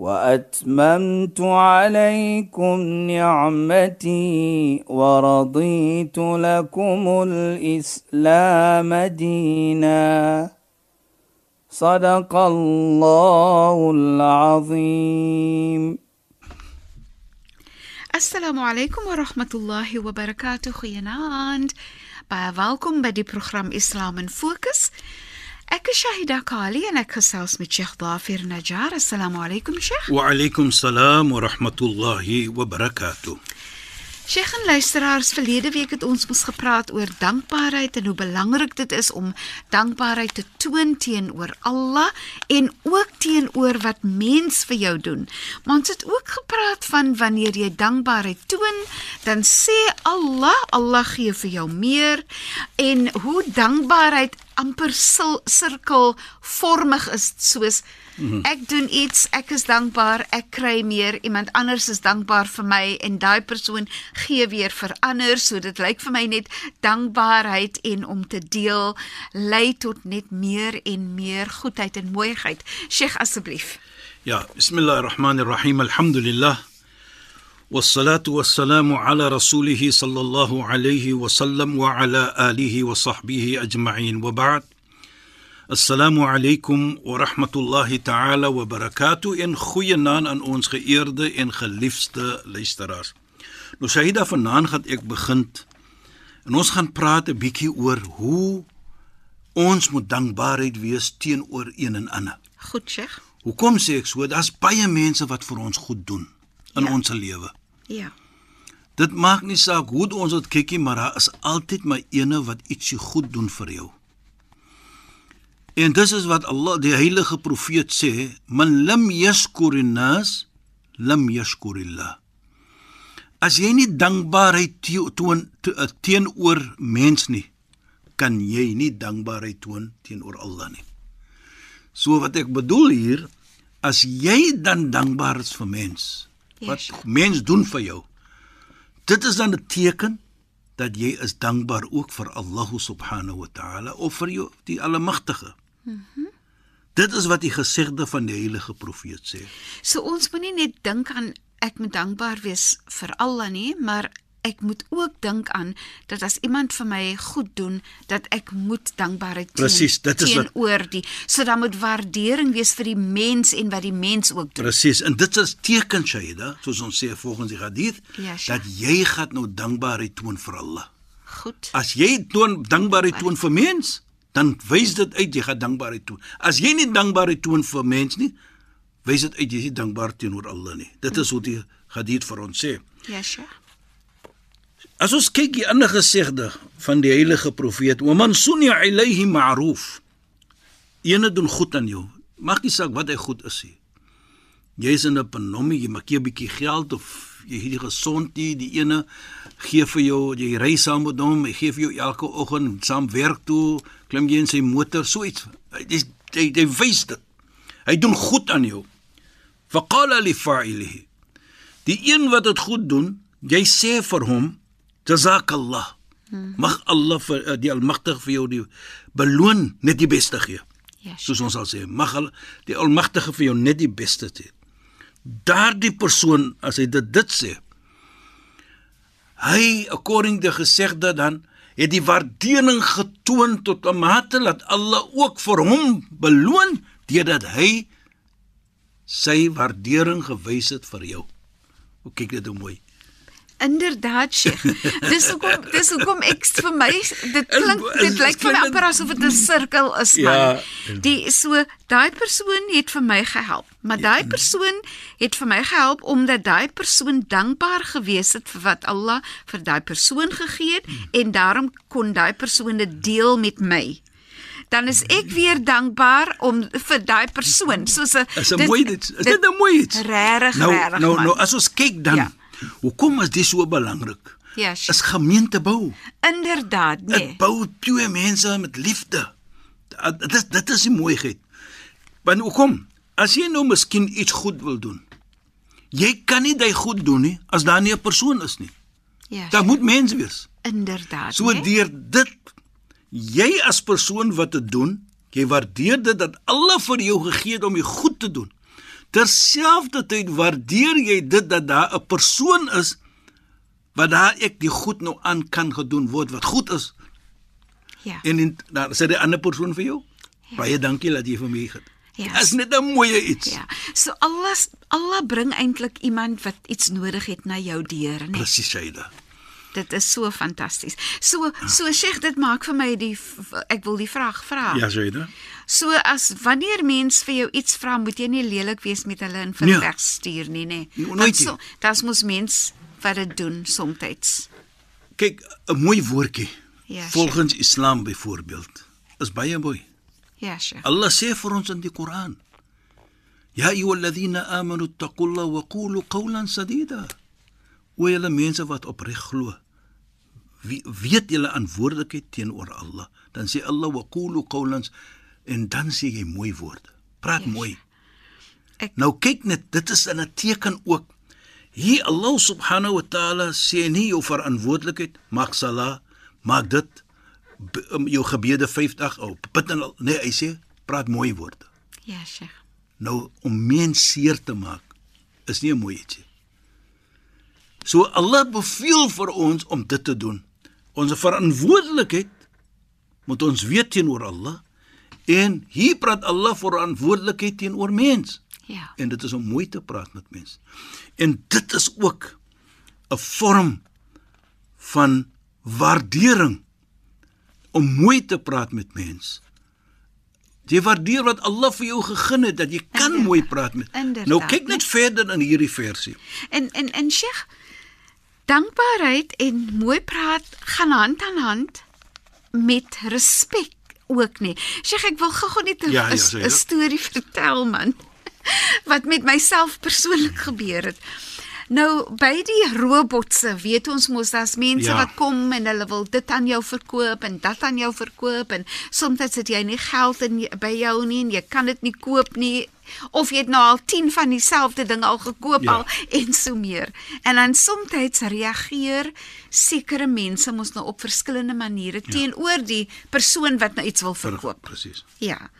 وأتممت عليكم نعمتي ورضيت لكم الإسلام دينا. صدق الله العظيم. السلام عليكم ورحمة الله وبركاته. خيانات بايا فالكم بدي برنامج اسلام فوكس Ek is Shahida Kali en ek gesels met Sheikh Dafir Najjar. Assalamu alaykum Sheikh. Wa alaykum salaam wa rahmatullahi wa barakatuh. Sheikh en luisteraars, verlede week het ons mos gepraat oor dankbaarheid en hoe belangrik dit is om dankbaarheid te toon teenoor Allah en ook teenoor wat mens vir jou doen. Maar ons het ook gepraat van wanneer jy dankbaarheid toon, dan sê Allah, Allah gee vir jou meer en hoe dankbaarheid amper sirkelvormig is soos ek doen iets, ek is dankbaar, ek kry meer, iemand anders is dankbaar vir my en daai persoon gee weer vir ander, so dit lyk vir my net dankbaarheid en om te deel lei tot net meer en meer goedheid en mooiheid. Sheikh asseblief. Ja, bismillahirrahmanirrahim. Alhamdulillah. والصلاة والسلام على رسوله صلى الله عليه وسلم وعلى آله وصحبه أجمعين وبعد السلام عليكم ورحمة الله تعالى وبركاته إن goeienaand aan ons geëerde en geliefde luisteraars. Nou Shahida vanaand gaan ek begin en ons gaan praat 'n bietjie oor hoe ons moet dankbaarheid wees teenoor een en ander. Goed, Sheikh. Hoekom sê ek so? Daar's baie mense wat vir ons goed doen in Ja. ons lewe. Ja. Dit maak nie saak hoe ons dit kykie, maar daar is altyd maar ene wat ietsie goed doen vir jou. En dis is wat Allah, die heilige profeet sê, man lam yashkurin nas lam yashkurillah. As jy nie dankbaarheid toon eh, teenoor mens nie, kan jy nie dankbaarheid toon teenoor Allah nie. So wat ek bedoel hier, as jy dan dankbaar is vir mens, wat Yes. mens doen vir jou, dit is dan 'n teken dat jy is dankbaar ook vir Allah subhanahu wa ta'ala of vir jou die Almagtige. Mhm. Mm dit is wat die gesegde van die heilige profeet sê. So ons moenie net dink aan ek moet dankbaar wees vir Allah nie, maar ek moet ook dink aan dat as iemand vir my goed doen, dat ek moet dankbaarheid teen, Presies, dit is teenoor die. So dan moet waardering wees vir die mens en wat die mens ook doen. Presies. En dit is teken Shaida, soos ons sê volgens die hadith, Ja, Sheikh. dat jy gaan nou dankbaarheid toon vir Allah. Goed. As jy toon dankbaarheid toon vir mens, dan wys dit uit jy gaan dankbaarheid toon. As jy nie dankbaarheid toon vir mens nie, wys dit uit jy is nie dankbaar teenoor Allah nie. Dit is hoe die hadith vir ons sê. Ja, Sheikh. As ons kyk die ander gesegde van die heilige profeet, "Wa man sunya ilayhi ma'ruf." Ene doen goed aan jou. Maak nie saak wat hy goed is nie. Jy's in 'n panomie, jy maak 'n bietjie geld of jy het nie gesond nie, die ene gee vir jou, jy ry saam met hom, hy gee vir jou elke oggend saam werk toe, klim jy in sy motor, so iets. Hy dis hy, hy wys dit. Hy doen goed aan jou. Faqala li fa'ilihi. Die een wat dit goed doen, jy sê vir hom, Jazakallah. Mag Allah vir eh, die Almagtige vir jou die beloon net die beste gee. Ja, Sheikh. Soos ons sal sê, mag al die Almagtige vir jou net die beste gee. Daardie persoon as hy dit dit sê, hy according to gesegde dan het die waardering getoon tot 'n mate dat Allah ook vir hom beloon deurdat hy sy waardering gewys het vir jou. O kyk dit hoe mooi. Inderdaad, Sheikh. Dis hoekom dis hoekom ek vir my dit klink dit lyk vir my amper asof dit 'n sirkel is man. Ja. Die so daai persoon het vir my gehelp, maar daai persoon het vir my gehelp omdat daai persoon dankbaar gewees het vir wat Allah vir daai persoon gegee het en daarom kon daai persoon dit deel met my. Dan is ek weer dankbaar om vir daai persoon soos 'n Is 'n mooi dit. Is dit 'n mooi iets? Regtig, nou, regtig. nou man. nou as ons kyk dan Ja. Hoekom is dit so belangrik? Ja, Sheikh. Is gemeentebou. Inderdaad, Dit nee. bou twee mense met liefde. Dit is dit is die mooiheid. Want hoekom? As jy nou miskien iets goed wil doen. Jy kan nie dit goed doen nie as daar nie 'n persoon is nie. Ja, Daar moet mens wees. inderdaad. So nee? deur dit jy as persoon wat dit doen, jy waardeer dit dat Allah vir jou gegee het om jy goed te doen. Terselfdertyd waardeer jy dit dat daar 'n persoon is wat daar ek die goed nou aan kan gedoen word wat goed is Ja. en in, daar sê die ander persoon vir jou. Ja. Baie dankie dat jy vir my het. Ja. Dit is net 'n mooie iets. Ja. So Allah Allah bring eintlik iemand wat iets nodig het na jou deur, nee. Presies, Shaida. Dit is so fantasties. So so Sheikh, dit maak vir my die ek wil die vraag vra. Ja, Shaida. So as wanneer mens vir jou iets vra, moet jy nie lelik wees met hulle en vir Nee. hulle wegstuur nie, nê. Want nooit so, das moet mens wat dit doen soms. Kyk, 'n mooi woordjie. Ja, Volgens Islam byvoorbeeld is baie mooi. Ja, Sheikh. Allah sê vir ons in die Koran: "Ya ayyuhalladhina amanu taqullaha wa qulu qawlan sadida." O julle mense wat opreg glo, wie weet julle verantwoordelikheid teenoor Allah, dan sê Allah wa qulu qawlan en dan sê jy mooi woorde. Praat yes. mooi. Ek- Nou kyk net, dit is 'n teken ook. Hier Allah subhanahu wa ta'ala sê nie jou verantwoordelikheid maak sala, maak dit um, jou gebede 50 op. Bid en nee, hy sê praat mooi woorde. Ja, Sheikh. Nou om mens seer te maak is nie 'n mooi ietsie. So Allah beveel vir ons om dit te doen. Ons verantwoordelikheid moet ons weet teenoor Allah en hier praat Allah verantwoordelikheid teenoor mens. Ja. En dit is om mooi te praat met mense. En dit is ook 'n vorm van waardering om mooi te praat met mense. Jy waardeer wat Allah vir jou gegee het dat jy kan Inderdaad. mooi praat met. Inderdaad. Nou kyk net verder in hierdie versie. En en en Sheikh, dankbaarheid en mooi praat gaan hand aan hand met respek ook nie. Sheikh, ek wil gou-gou net 'n Ja, ja, ja, storie vertel man. Wat met myself persoonlik gebeur het. Nou by die robotse, weet ons mos daar's mense ja. wat kom en hulle wil dit aan jou verkoop en dat aan jou verkoop en soms het jy nie geld in by jou nie en jy kan dit nie koop nie of jy het nou al 10 van dieselfde ding al gekoop Ja. al en so meer. En dan soms reageer sekere mense mos nou op verskillende maniere ja. teenoor die persoon wat nou iets wil verkoop. Presies. Ja.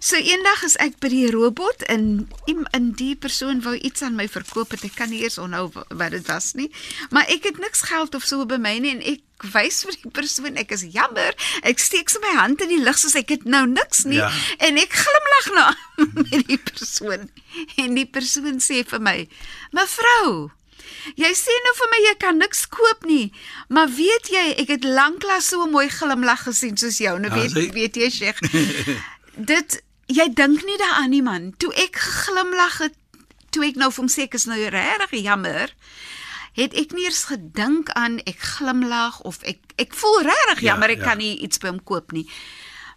So eendag is ek by die robot en iem- in die persoon wou iets aan my verkoop het. Ek kan nie eers onthou wa- wat dit was nie. Maar ek het niks geld of so by my nie en ek wys vir die persoon ek is jammer. Ek steek so my hand in die lug soos ek het nou niks nie Ja. en ek glimlag na met die persoon. En die persoon sê vir my: "Mevrou, Jy sê nou vir my jy kan niks koop nie, maar weet jy, ek het lanklaas so 'n mooi glimlag gesien soos jou. Nou Ja, weet sê- weet jy, Sheikh. dit jy dink nie daaraan nie man. Toe ek geglimlag het, toe ek nou vir hom sê ek is nou regtig jammer, het ek nie eens gedink aan ek glimlag of ek ek voel regtig Ja, jammer ek ja. kan nie iets by hom koop nie.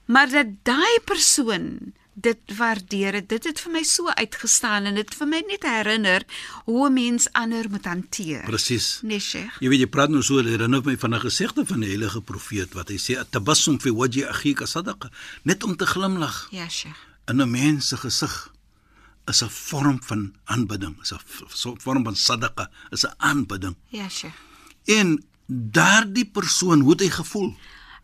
Maar dat daai persoon dit waardeer het, dit het vir my so uitgestaan en dit vir my net herinner hoe 'n mens ander moet hanteer. Presies. Nee, Sheikh. Jy weet jy praat nou so herinner my van 'n gesegde van die heilige profeet wat hy sê tabassum fi wajhi akhika sadaqa net om te glimlag Ja, Sheikh. in 'n mens se gesig is 'n vorm van aanbidding, is 'n vorm van sadaqa, is 'n aanbidding. Ja, Sheikh. En daardie persoon hoe het hy gevoel?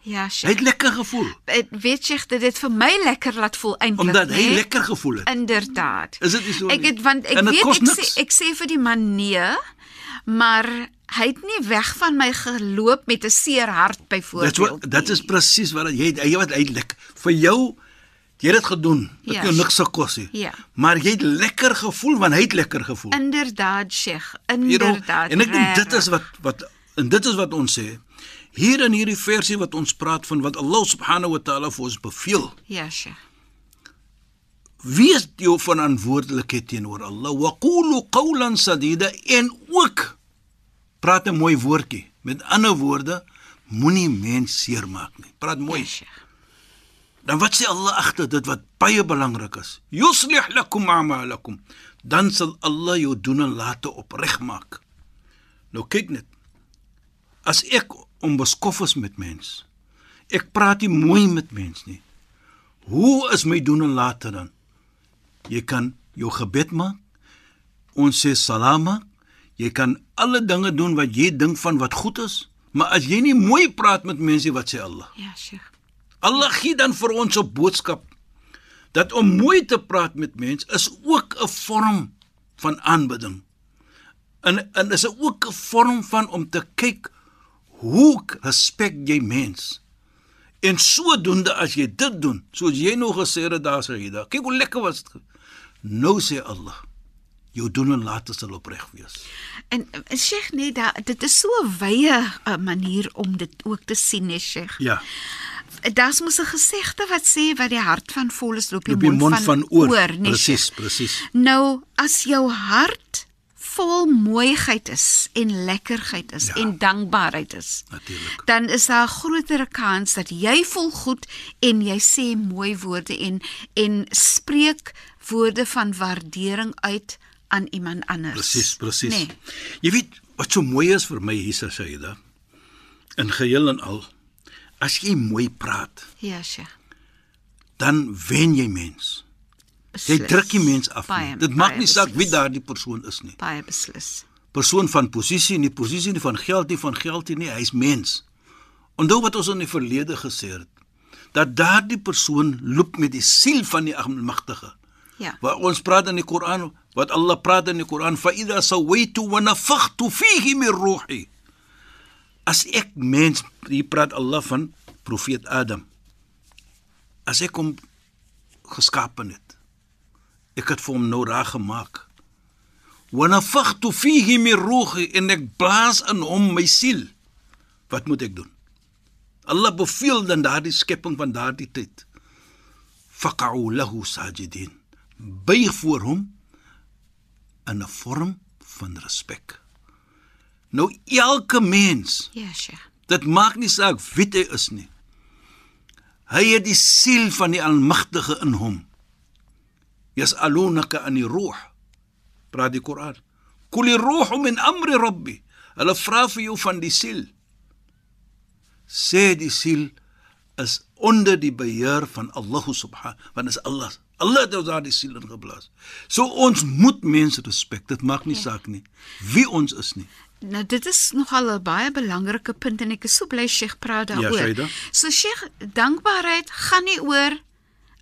Ja, Hy Sheikh. het lekker gevoel Ek weet Sheikh dat dit vir my lekker laat voel eintlik. omdat hy né? lekker gevoel het. Inderdaad. Is dit nie so Ek het want ek weet ek sê niks. ek sê vir die man nee, maar hy het nie weg van my geloop met 'n seer hart byvoorbeeld. dit is presies wat hy hy wat hy lekker vir jou jy het dit gedoen. Dit Ja, jou niks gekos nie. Ja. Maar jy het lekker gevoel want hy het lekker gevoel. Inderdaad, Sheikh. You know, Inderdaad. en ek dink dit is wat wat en dit is wat ons sê. Hier in hierdie versie wat ons praat van wat Allah subhanahu wa taala vir ons beveel. Ja, Sheikh. Wie is jou verantwoordelikheid teenoor Allah? Wa qulu qawlan sadida en ook praat 'n mooi woordjie. Met ander woorde, moenie mens seermaak nie. Praat mooi. Ja, Sheikh. Dan wat sê Allah agter dit wat baie belangrik is? Yuslih lakum a'malakum. Dan sal Allah jou doen en late opreg maak. Nou kyk net. As ek onbeskof is met mens, ek praat nie mooi met mens nie. Hoe is my doen en late dan? Jy kan jou gebed maak. Ons sê salama. Jy kan alle dinge doen wat jy dink van wat goed is, maar as jy nie mooi praat met mense wat sê Allah. Ja, Sheikh. Allah gee dan vir ons 'n boodskap dat om mooi te praat met mense is ook 'n vorm van aanbidding. En en is ook 'n vorm van om te kyk hoe respek jy mens. En sodoende as jy dit doen, soos jy nou gesê het daar sê jy daar. Kyk hoe lekker was dit. Nou sê Allah, jou doen en late sal opreg wees. En en Sheikh nee, dit is so 'n wye uh, manier om dit ook te sien, nee, Sheikh. Ja. Daar's mos 'n gesegde wat sê wat die hart van vol is loop die Op die mond, mond van, van oor. oor nee, Presies, presies. Nou, as jou hart vol mooiheid is en lekkerheid is Ja. ja. en dankbaarheid is, Natuurlik. dan is daar 'n groter kans dat jy voel goed en jy sê mooi woorde en en spreek woorde van waardering uit aan iemand anders. Presies, presies. Nee. Jy weet wat so mooi is vir my hier Saida. In geheel en al, as jy mooi praat, Ja, Sheikh. dan wen jy mens. Jy Beslis. druk die mens af. Baie, Nie. Dit maak baie nie saak wie daardie persoon is nie. baie beslis. Persoon van posisie, nie posisie nie van geld nie van geld nie, hy's mens. Onthou wat ons in die verlede gesê het, dat daardie persoon loop met die siel van die Almagtige. Ja. Waar ons praat in die Koran, wat Allah praat in die Koran, fa idha sawaitu wa nafakhtu fihi min ruhi. As ek mens, hier praat Allah van profeet Adam. As ek hom geskaap het. Ek het vir hom nou raag gemaak. Wa nafakhtu fihi min ruhi en ek blaas in hom my siel. Wat moet ek doen? Allah beveel dan daardie skepping van daardie tyd. Faqa'u lahu sajidin. Buig voor hom in 'n vorm van respek. Nou elke mens, Ja, Sheikh. dit maak nie saak wie hy is nie. Hy het die siel van die Almagtige in hom. Yas'alunaka an ruh. Praat die Koran. Kul ruh min amri rabbi. Hulle vra vir jou van die siel. Sê die siel is onder die beheer van Allah subhanahu want is Allah. Allah het ons daar die siel in geblaas. So ons moet mense respek. Dit maak nie ja. saak nie wie ons is nie. Nou dit is nogal 'n baie belangrike punt en ek is so bly Sheikh praat daaroor. Shaida. so Sheikh, dankbaarheid gaan nie oor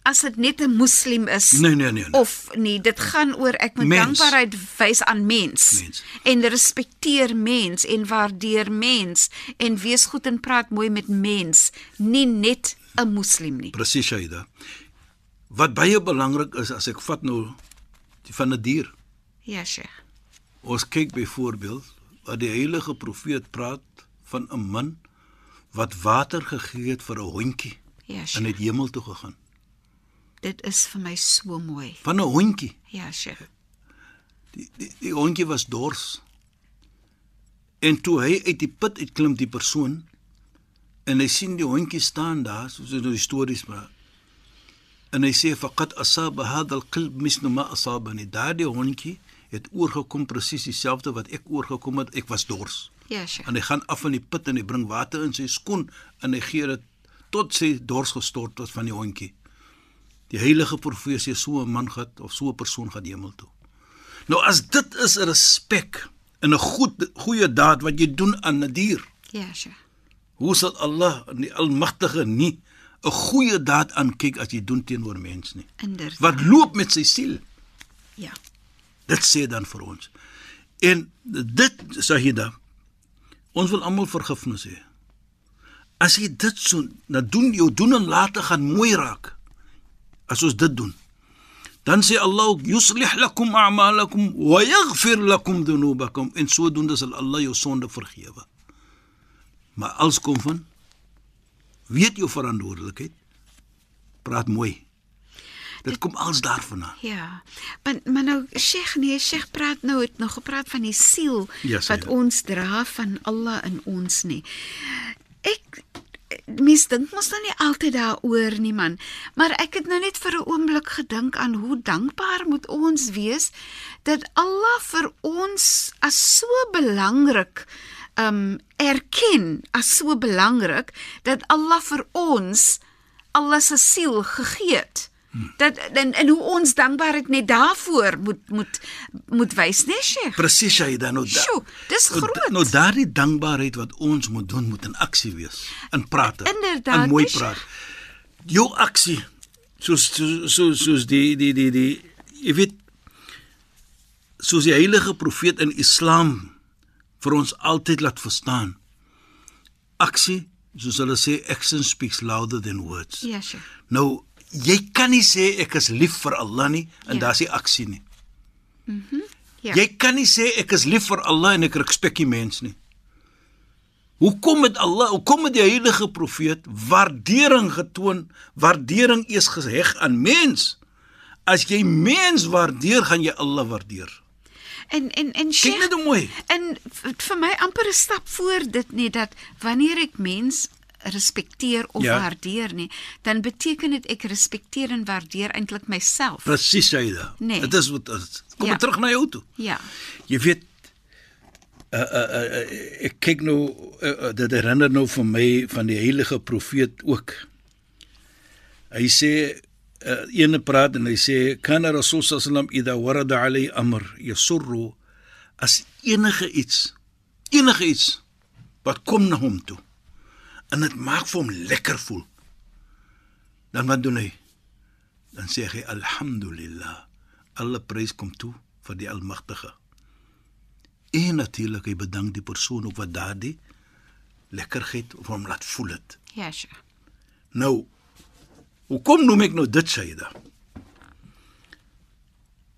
as dit net 'n moslim is Nee nee nee. nee. of nie, dit gaan oor ek moet Mens. dankbaarheid wys aan mens, Mens. en respekteer mens en waardeer mens en wees goed en praat mooi met mens, nie net 'n moslim nie. Presies Shaida. Wat baie belangrik is as ek vat nou die van 'n dier. Ja, Sheikh. Ons kyk byvoorbeeld wat die heilige profeet praat van 'n man wat water gegee het vir 'n hondjie Ja, en het hemel toe gegaan. Dit is vir my so mooi. Van 'n hondjie. Ja, Sheikh. Die die, die hondjie was dors. En toe hy uit die put uitklim die persoon en hy sien die hondjie staan daar soos in die stories maar en hy sê faqad asaba hadha alqalb mislu ma asabani daardie hondjie het oorgekom presies dieselfde wat ek oorgekom het ek was dors Ja, Sheikh. en hy gaan af in die put en hy bring water in sy skoen en hy gee dit tot sy dors gestort het van die hondjie die heilige profesie so 'n man gehad of so 'n persoon gaan hemel toe nou as dit is 'n respek en 'n goed goeie daad wat jy doen aan 'n dier Ja, Sheikh. Hoe sal Allah die Almagtige nie 'n goeie daad aankyk as jy doen teenoor mens nie? Inderdaad. Wat loop met sy siel? Ja. Dit sê dan vir ons. En dit Sahida, ons wil almal vergifnis hê. As jy dit so na doen jou doen en late gaan mooi raak. As ons dit doen. Dan sê Allah yuslih lakum a'malakum wa yaghfir lakum dhunubakum en sodoende sal Allah jou sonde vergewe. Maar als kom van weet jou verantwoordelikheid. Praat mooi. Dit kom als daarvandaan. Ja. Maar maar nou Sheikh nee, Sheikh praat nou het nog gepraat van die siel Ja, wat Sayyida. ons dra van Allah in ons nie. Ek mens dink mos nou nie altyd daaroor nie man, maar ek het nou net vir 'n oomblik gedink aan hoe dankbaar moet ons wees dat Allah vir ons as so belangrik um erken as so belangrik dat Allah vir ons Allah se siel gegee het. Dat en, en hoe ons dankbaarheid net daarvoor moet moet moet wys, né, Sheikh? Presies Shaida nou da. Sjoe, dis Nou, groot. Nou daardie dankbaarheid wat ons moet doen moet in aksie wees, in praat. Inderdaad, in mooi praat. Jou aksie soos soos soos, die die die die jy weet soos die heilige profeet in Islam vir ons altyd laat verstaan. Aksie, soos hulle sê, action speaks louder than words. Ja, Sheikh. Nou jy kan nie sê ek is lief vir Allah nie en Ja. daar's nie aksie nie. Ja. Jy kan nie sê ek is lief vir Allah en ek respek die mens nie. Hoekom het Allah, hoekom het die heilige profeet waardering getoon, waardering eers geheg aan mens? As jy mens waardeer, gaan jy Allah waardeer. En en en Kyk Sheikh, net hoe mooi. En vir my amper 'n stap voor dit net dat wanneer ek mens respekteer of Ja. waardeer nie, dan beteken dit ek respekteer en waardeer eintlik myself. Presies dit. Nee. Dit is wat is. Kom Ja. terug na jou toe. Ja. Jy weet uh, uh, uh, uh, ek kyk nou uh, uh, dit herinner nou vir my van die heilige profeet ook. Hy sê uh, ene praat en hy sê kana rasul sallam idha warada alayhi amr yasurru as enige iets enige iets wat kom na hom toe en dit maak vir hom lekker voel. Dan wat doen hy? Dan sê hy alhamdulillah alle prys kom toe vir die almagtige. En natuurlik hy bedank die persoon ook wat daardie lekkerheid vir hom laat voel het. Ja, Sheikh. nou hoekom noem ek nou dit Saida?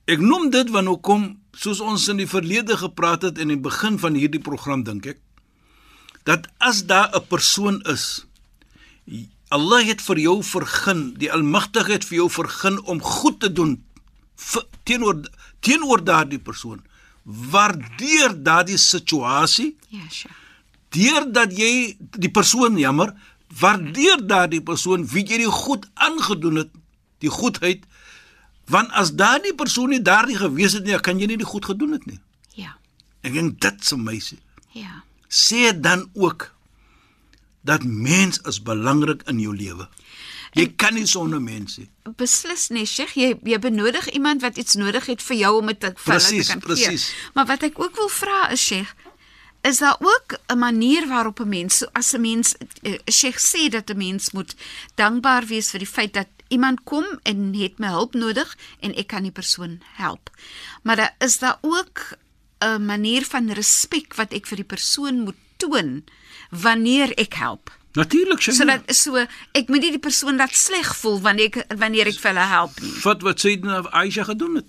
Ek noem dit want hoekom soos ons in die verlede gepraat het in die begin van hierdie program dink ek dat as daar 'n persoon is Allah het vir jou vergun, die Almagtige het vir jou vergun om goed te doen teenoor teenoor daardie persoon. Waardeer daardie situasie Ja, Sheikh. deurdat jy die persoon jammer, waardeer daardie persoon wie jy die goed aangedoen het, die goedheid. Want as daardie persoon nie daardie gewees het nie, kan jy nie die goed gedoen het nie. Ja. Ek dink dit se meisie. Ja. Sê dan ook dat mens is belangrik in jou lewe. Jy kan nie sonder mens nie. Beslis nie, Sheikh. Jy jy benodig iemand wat iets nodig het vir jou om dit te vir hulle Presies, te kan presies. gee. Maar wat ek ook wil vra is, Sheikh, is daar ook 'n manier waarop 'n mens as 'n mens eh, Sheikh sê dat 'n mens moet dankbaar wees vir die feit dat iemand kom en het my hulp nodig en ek kan die persoon help. Maar daar is daar ook 'n manier van respek wat ek vir die persoon moet toon wanneer ek help. Natuurlik sê. Sodat so ek moet nie die persoon laat sleg voel wanneer ek wanneer ek vir hulle help nie. vat wat Sayyidina Aisha gedoen het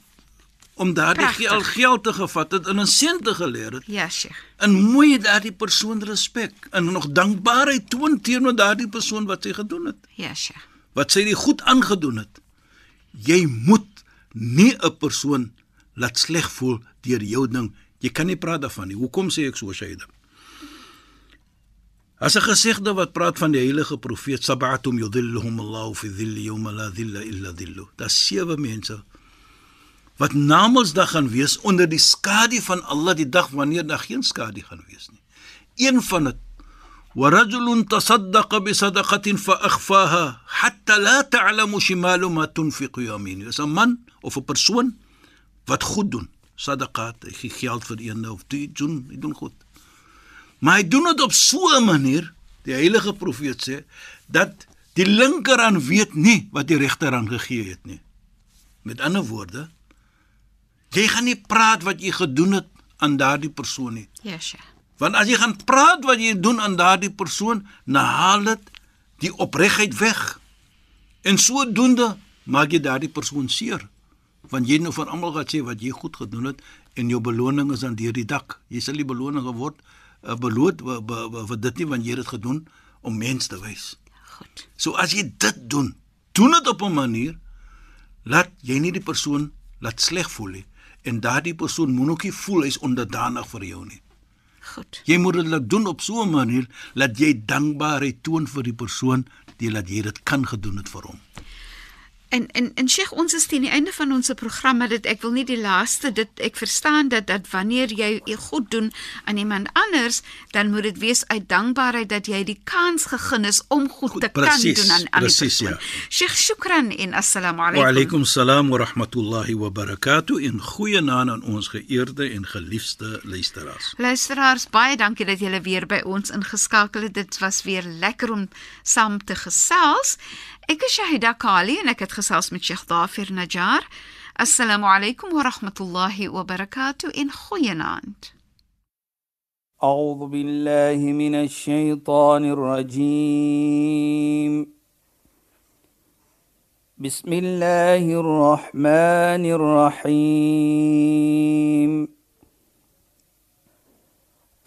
om daardie geld geld te gevat het en 'n sent te geleer het. Ja, Sheikh. En mooi daardie persoon respek en nog dankbaarheid toon teenoor daardie persoon wat sy gedoen het. Ja, Sheikh. Wat sy die goed aangedoen het. Jy moet nie 'n persoon laat sleg voel deur jou ding. Jy kan nie praat daarvan nie. Hoekom sê ek so Shaida? As 'n gesegde wat praat van die heilige profeet Sab'atum yudhilluhum Allahu fi dhilli yawma la dhilla illa dhillu. Daar's sewe mense wat namelsdag gaan wees onder die skadu van Allah die dag wanneer daar geen skadu gaan wees nie. Een van dit ورجل تصدق بصدقة فأخفاها حتى لا تعلم شماله ما تنفق يمينه. Is 'n man of 'n persoon wat goed doen. Sadaqat, hy gee geld vir een of twee doen, hy doen goed. Maar hy doen dit op so 'n manier, die heilige profeet sê, dat die linkerhand weet nie wat die regterhand gegee het nie. Met ander woorde, jy gaan nie praat wat jy gedoen het aan daardie persoon nie. Ja, Sheikh. Want as jy gaan praat wat jy doen aan daardie persoon, dan haal dit die opregtheid weg. En sodoende maak jy daardie persoon seer. Want jy nou van almal gaan sê wat jy goed gedoen het en jou beloning is dan deur die dak. Jy sal nie beloning geword uh, beloot vir be, be, be dit nie want jy het dit gedoen om mens te wys. Goed. So as jy dit doen, doen dit op 'n manier laat jy nie die persoon laat sleg voel nie en daardie persoon moet ook nie voel hy's onderdanig vir jou nie. Goed. Jy moet dit laat doen op so 'n manier dat jy dankbaarheid toon vir die persoon deurdat jy dit kan gedoen het vir hom. En en en Sheikh, ons is teen die einde van ons program, dit ek wil nie die laaste dit ek verstaan dat dat wanneer jy goed doen aan iemand anders, dan moet dit wees uit dankbaarheid dat jy die kans gegee is om goed, goed te precies, kan doen aan precies, persoon. ja. Sheikh, shukran en assalamu Wa alaykum. alaykum salaam wa rahmatullahi wa barakatuh in goeie naam aan ons geëerde en geliefde luisteraars. Luisteraars, baie dankie dat julle weer by ons ingeskakel het. Dit was weer lekker om saam te gesels. إيك إيكشا كالي نكت خصاص من شيخ ظافر نجار. السلام عليكم ورحمة الله وبركاته. إن خيناند أعوذ بالله من الشيطان الرجيم. بسم الله الرحمن الرحيم.